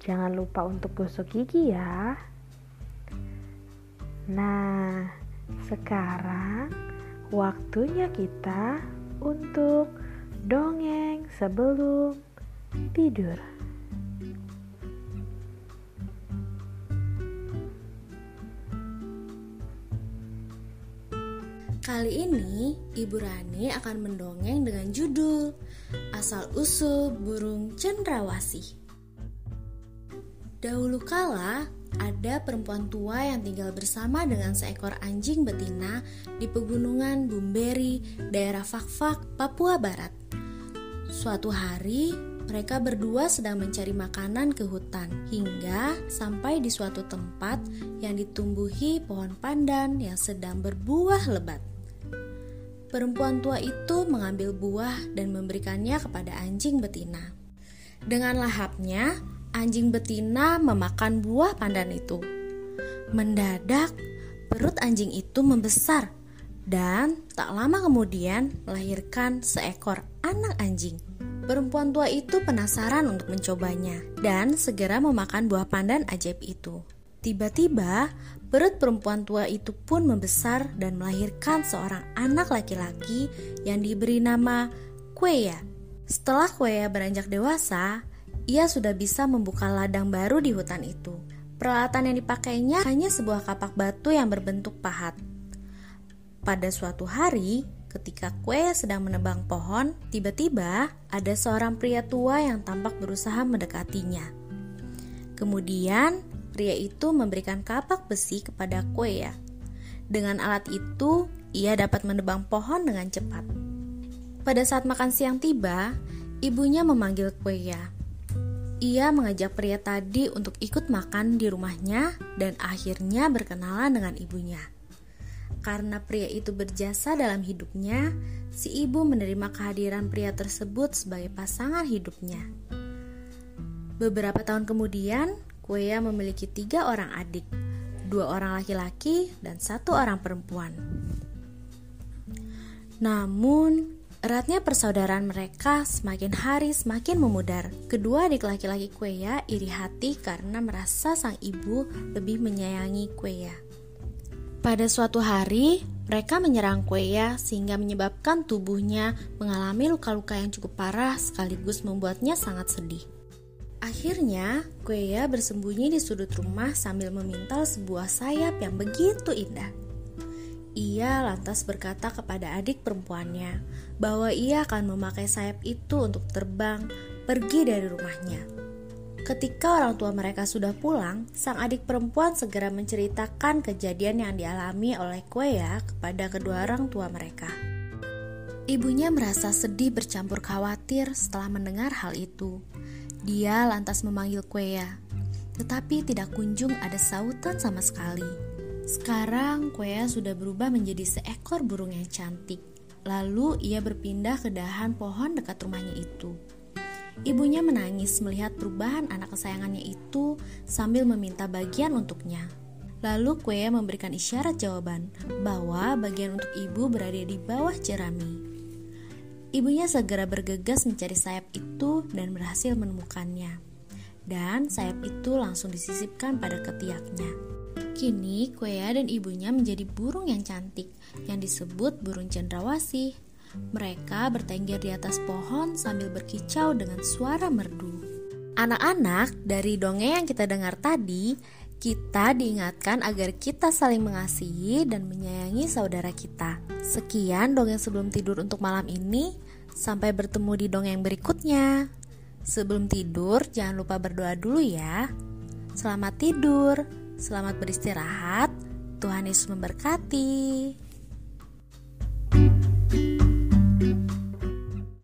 jangan lupa untuk gosok gigi ya. Nah, sekarang waktunya kita untuk dongeng sebelum tidur. Kali ini Ibu Rani akan mendongeng dengan judul Asal Usul Burung Cendrawasih. Dahulu kala ada perempuan tua yang tinggal bersama dengan seekor anjing betina di pegunungan Bumberi, daerah Fakfak, Papua Barat. Suatu hari, mereka berdua sedang mencari makanan ke hutan hingga sampai di suatu tempat yang ditumbuhi pohon pandan yang sedang berbuah lebat. Perempuan tua itu mengambil buah dan memberikannya kepada anjing betina. Dengan lahapnya, anjing betina memakan buah pandan itu. Mendadak, perut anjing itu membesar dan tak lama kemudian melahirkan seekor anak anjing. Perempuan tua itu penasaran untuk mencobanya dan segera memakan buah pandan ajaib itu. Tiba-tiba, perut perempuan tua itu pun membesar dan melahirkan seorang anak laki-laki yang diberi nama Kueya. Setelah Kueya beranjak dewasa, ia sudah bisa membuka ladang baru di hutan itu. Peralatan yang dipakainya hanya sebuah kapak batu yang berbentuk pahat. Pada suatu hari, ketika Kueya sedang menebang pohon, tiba-tiba ada seorang pria tua yang tampak berusaha mendekatinya. Kemudian, Pria itu memberikan kapak besi kepada Kueya. Dengan alat itu, ia dapat menebang pohon dengan cepat. Pada saat makan siang tiba, ibunya memanggil Kueya. Ia mengajak pria tadi untuk ikut makan di rumahnya dan akhirnya berkenalan dengan ibunya. Karena pria itu berjasa dalam hidupnya, si ibu menerima kehadiran pria tersebut sebagai pasangan hidupnya. Beberapa tahun kemudian, Kueya memiliki tiga orang adik, dua orang laki-laki dan satu orang perempuan. Namun, eratnya persaudaraan mereka semakin hari semakin memudar. Kedua adik laki-laki Kueya iri hati karena merasa sang ibu lebih menyayangi Kueya. Pada suatu hari, mereka menyerang Kueya sehingga menyebabkan tubuhnya mengalami luka-luka yang cukup parah sekaligus membuatnya sangat sedih. Akhirnya, Kueya bersembunyi di sudut rumah sambil memintal sebuah sayap yang begitu indah. Ia lantas berkata kepada adik perempuannya bahwa ia akan memakai sayap itu untuk terbang pergi dari rumahnya. Ketika orang tua mereka sudah pulang, sang adik perempuan segera menceritakan kejadian yang dialami oleh Kueya kepada kedua orang tua mereka. Ibunya merasa sedih bercampur khawatir setelah mendengar hal itu. Dia lantas memanggil Kueya, tetapi tidak kunjung ada sautan sama sekali. Sekarang Kueya sudah berubah menjadi seekor burung yang cantik. Lalu ia berpindah ke dahan pohon dekat rumahnya itu. Ibunya menangis melihat perubahan anak kesayangannya itu sambil meminta bagian untuknya. Lalu Kueya memberikan isyarat jawaban bahwa bagian untuk ibu berada di bawah jerami. Ibunya segera bergegas mencari sayap itu dan berhasil menemukannya. Dan sayap itu langsung disisipkan pada ketiaknya. Kini Kuea dan ibunya menjadi burung yang cantik yang disebut burung cendrawasih. Mereka bertengger di atas pohon sambil berkicau dengan suara merdu. Anak-anak, dari dongeng yang kita dengar tadi, kita diingatkan agar kita saling mengasihi dan menyayangi saudara kita. Sekian dongeng sebelum tidur untuk malam ini. Sampai bertemu di dongeng berikutnya. Sebelum tidur, jangan lupa berdoa dulu ya. Selamat tidur, selamat beristirahat. Tuhan Yesus memberkati.